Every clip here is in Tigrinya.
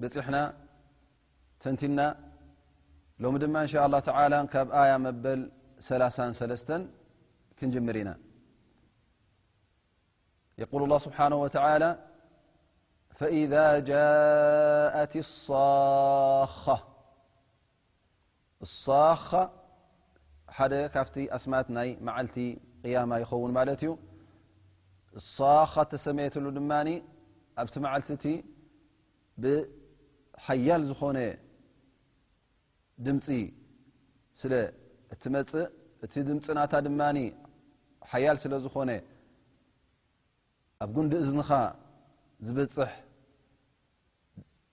بحن تنتنا لم م إن شاء الله تعالى آي مبلل كنجمرنا يقول الله سبحانه وتعالى فإذا جاتص ኣሳኻ ሓደ ካብቲ ኣስማት ናይ መዓልቲ ቅያማ ይኸውን ማለት እዩ ኣሳኻ እተሰመየትሉ ድማ ኣብቲ መዓልቲ እቲ ብሓያል ዝኾነ ድምፂ ስለ እትመፅእ እቲ ድምፂ ናታ ድማ ሓያል ስለ ዝኾነ ኣብ ጉንዲ እዝንኻ ዝበፅሕ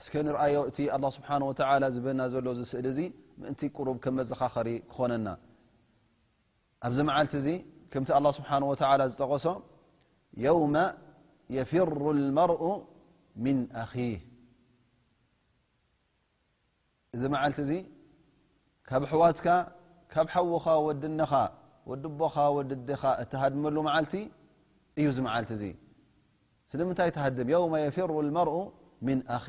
እስከ ንርኣዮ እቲ ኣላህ ስብሓነሁ ወተዓላ ዝበና ዘሎ እዚ ስእሊ እዚ ምእንቲ ቁሩብ ከም መዘኻኸሪ ክኾነና ኣብዚ መዓልቲ እዚ ከምቲ ኣላህ ስብሓነሁ ወተዓላ ዝጠቐሶ የውመ የፊሩ ልመርኡ ምን ኣኺህ እዚ መዓልቲ እዚ ካብ ኣሕዋትካ ካብ ሓውኻ ወዲ እነኻ ወዲ ኣቦኻ ወዲ ኣዴኻ እትሃድመሉ መዓልቲ እዩ እዚ መዓልቲ እዚ ስለምንታይ ትሃድም የውመ የፍሩ ልመርኡ ምን ኣኺ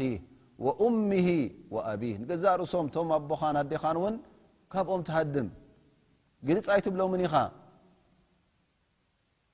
ወኡምሂ ወኣቢ ንገዛእ ርእሶም እቶም ኣቦኻን ኣዴኻን እውን ካብኦም ትሃድም ግልፂ ኣይትብሎምን ኢኻ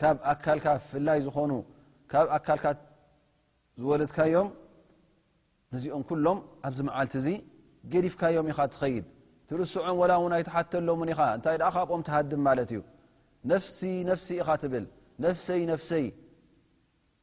ካብ ኣካልካ ፍላይ ዝኾኑ ካብ ኣካልካ ዝወለድካዮም ነዚኦም ኩሎም ኣብዚ መዓልቲ እዚ ገዲፍካዮም ኢኻ ትኸይድ ትርስዖም ወላ ውን ኣይትሓተሎምን ኢኻ እንታይ ኣ ካብኦም ትሃድም ማለት እዩ ነፍሲ ነፍሲ ኢኻ ትብል ነፍሰይ ነፍሰይ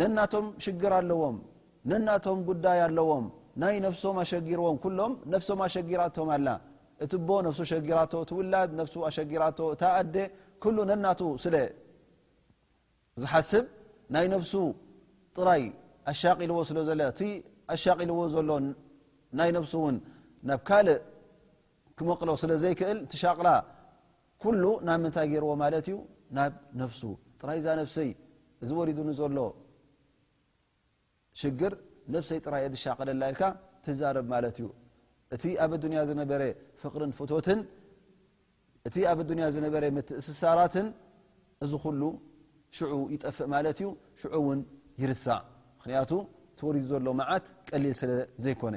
ነናቶም ሽግር ኣለዎም ነናቶም ጉዳይ ኣለዎም ናይ ነብሶም ኣሸጊርዎም ኩሎም ነብሶም ኣሸጊራቶም ኣላ እቲ ኣቦ ነብሱ ሸጊራቶ እቲ ውላድ ነብሱ ኣሸጊራቶ እታ ኣደ ኩሉ ነናቱ ስለ ዝሓስብ ናይ ነብሱ ጥራይ ኣሻቂልዎ ስለ ዘለ እቲ ኣሻቂልዎ ዘሎ ናይ ነብሱ እውን ናብ ካልእ ክመቅሎ ስለ ዘይክእል እቲ ሻቅላ ኩሉ ናብ ምንታይ ገይርዎ ማለት እዩ ናብ ነብሱ ጥራይ እዛ ነብሰይ እዚ ወሪዱኒ ዘሎ ሽግር ነብሰይ ጥራይ እየ ዝሻቀለላ ኢልካ ትዛረብ ማለት እዩ እቲ ኣብ ኣዱንያ ዝነበረ ፍቅርን ፍቶትን እቲ ኣብ ኣዱንያ ዝነበረ ምትእስሳራትን እዚ ኩሉ ሽዑ ይጠፍእ ማለት እዩ ሽዑ እውን ይርሳዕ ምክንያቱ እቲ ወሪዱ ዘሎ መዓት ቀሊል ስለ ዘይኮነ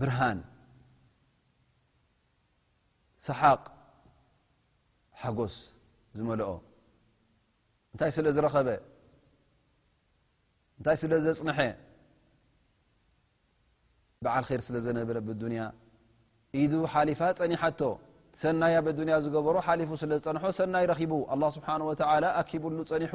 ብርሃን፣ ሰሓቕ፣ ሓጎስ ዝመልኦ እንታይ ስለ ዝረኸበ እንታይ ስለ ዘፅንሐ በዓል ር ስለ ዘነብረ ብዱንያ ኢዱ ሓሊፋ ፀኒሓቶ ሰናይ ኣበዱንያ ዝገበሮ ሓሊፉ ስለ ዝፀንሖ ሰናይ ረኪቡ ኣላ ስብሓን ወተላ ኣኪብሉ ፀኒሑ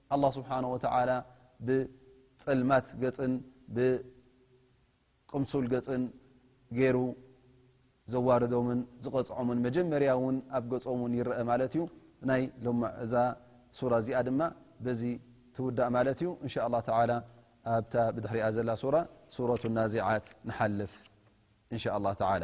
ኣላህ ስብሓነሁ ወተዓላ ብጸልማት ገጽን ብቅምሱል ገጽን ገይሩ ዘዋርዶምን ዝቐጽዖምን መጀመርያ እውን ኣብ ገጾም ውን ይረአ ማለት እዩ ናይ ሎማ እዛ ሱራ እዚኣ ድማ በዚ ትውዳእ ማለት እዩ እንሻ ላ ተላ ኣብታ ብድሕሪኣ ዘላ ሱራ ሱረቱ ናዚዓት ንሓልፍ እንሻ ላ ተላ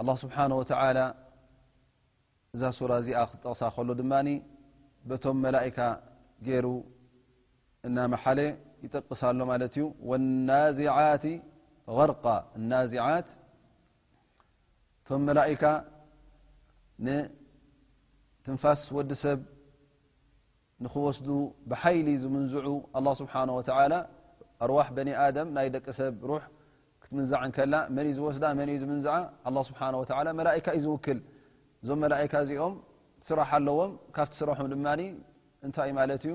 ኣላ ስብሓን ወተላ እዛ ሱራ እዚኣ ክዝጠቕሳ ከሎ ድማ በቶም መላእካ ገይሩ እናመሓለ ይጠቅስ ኣሎ ማለት እዩ ወናዝዓት غርቃ ናዝዓት እቶም መላእካ ንትንፋስ ወዲ ሰብ ንክወስዱ ብሓይሊ ዝምንዝዑ ኣላህ ስብሓን ወተዓላ ኣርዋሕ በኒ ኣደም ናይ ደቂ ሰብ ሩሕ ክትምንዛዕ እንከላ መን እዩ ዝወስዳ መን እዩ ዝምንዝዓ ኣላ ስብሓን ወተዓላ መላእካ እዩ ዝውክል እዞም መላእካ እዚኦም ስራሕ ኣለዎም ካብቲ ስራሖም ድማ እንታይ ማለት እዩ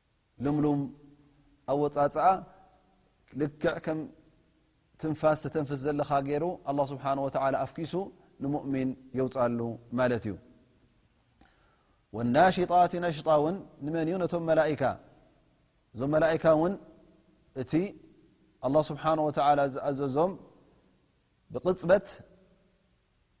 ልምሉም ኣወፃፅኣ ልክዕ ከም ትንፋስ ተተንፍስ ዘለኻ ገይሩ ኣላ ስብሓን ወተላ ኣፍኪሱ ንሙእሚን የውፃሉ ማለት እዩ ወናሽጣት ነሽጣ እውን ንመን እዩ ነቶም መላካ እዞም መላእካ እውን እቲ ኣላ ስብሓን ወተላ ዝኣዘዞም ብቕፅበት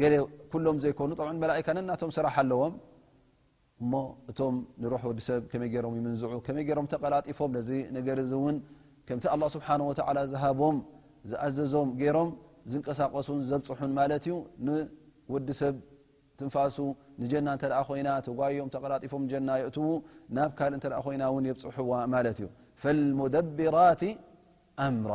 ገለ ኩሎም ዘይኮኑ ብ መላካ ነናቶም ስራሕ ኣለዎም እሞ እቶም ንሩሕ ወዲ ሰብ ከመይ ገሮም ይምንዝዑ ከመይ ገሮም ተቀላጢፎም ነዚ ነገር እዚ እውን ከምቲ ኣላ ስብሓን ወተላ ዝሃቦም ዝኣዘዞም ገይሮም ዝንቀሳቀሱን ዘብፅሑን ማለት እዩ ንወዲ ሰብ ትንፋሱ ንጀና እተ ኮይና ተጓዮም ተቀላጢፎም ጀና የእትዉ ናብ ካል እተ ኮይና ውን የብፅሑዋ ማለት እዩ ፈልሙደብራት ኣምራ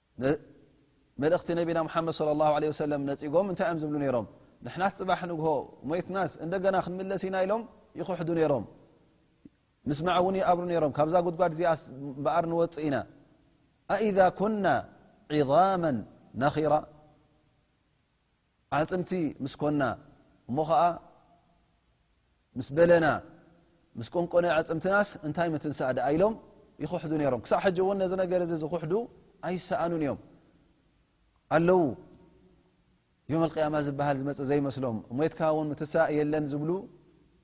ንመልእኽቲ ነቢና ሙሓመድ ሰለላሁ ዓለይሂ ወሰለም ነጺጎም እንታይ እዮም ዝብሉ ነይሮም ንሕናስ ጽባሕ ንግሆ ሞይትናስ እንደገና ክንምለስ ኢና ኢሎም ይኽሕዱ ነይሮም ምስማዕ እውን ይኣብሩ ነይሮም ካብዛ ጉድጓድ እዚኣስ እምበኣር ንወጽእ ኢና ኣኢዛ ኩና ዒዛመን ነኺራ ኣዕጽምቲ ምስ ኮና እሞ ኸኣ ምስ በለና ምስ ቆንቆነ ኣዕጽምትናስ እንታይ ምትንሳእ ደኣ ኢሎም ይኽሕዱ ነይሮም ክሳዕ ሕጂ እውን ነዚ ነገር እዚ ዝኽሕዱ ኣይሰኣኑን እዮም ኣለዉ ዮም ኣልቅያማ ዝበሃል ዝመፅእ ዘይመስሎም ሞትካ እውን ምትሳእ የለን ዝብሉ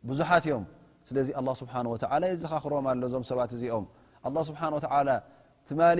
ብዙሓት እዮም ስለዚ ኣላ ስብሓን ወተላ የዘኻኽሮም ኣሎ እዞም ሰባት እዚኦም ኣላ ስብሓን ወተላ ትማሊ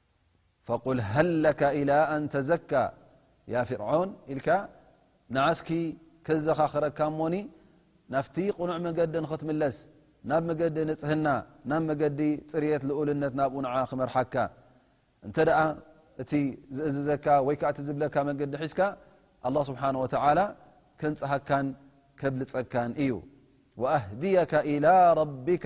ፈቁል ሃለካ ኢላ ኣንተዘካ ያፍርዖን ኢልካ ንዓስኪ ከዘኻኽረካ እሞኒ ናፍቲ ቕኑዕ መገዲ ንኽትምለስ ናብ መገዲ ንፅህና ናብ መገዲ ፅርት ልኡልነት ናብኡ ንዓ ክመርሓካ እንተ ደኣ እቲ ዝእዝዘካ ወይ ከዓእቲ ዝብለካ መገዲ ሒዝካ ኣላ ስብሓን ወተላ ከንፅሃካን ከብልፀካን እዩ ወኣህድየካ ኢላ ረቢካ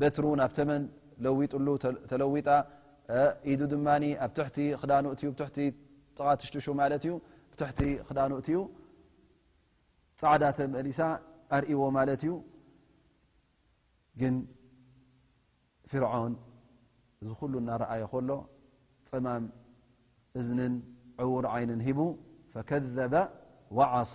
በትሩ ናብ ተመን ለዊጥሉ ተለዊጣ ኢዱ ድማ ኣብ ትሕቲ ክዳኑ እትዩ ብትሕቲ ጥቓ ትሽትሹ ማለት እዩ ብትሕቲ ክዳኑ እትዩ ፃዕዳ ተመሊሳ ኣርእዎ ማለት እዩ ግን ፍርዖን እዚ ኩሉ እናረኣየ ከሎ ፀማም እዝንን ዕዉር ዓይንን ሂቡ ፈከዘበ ወዓሳ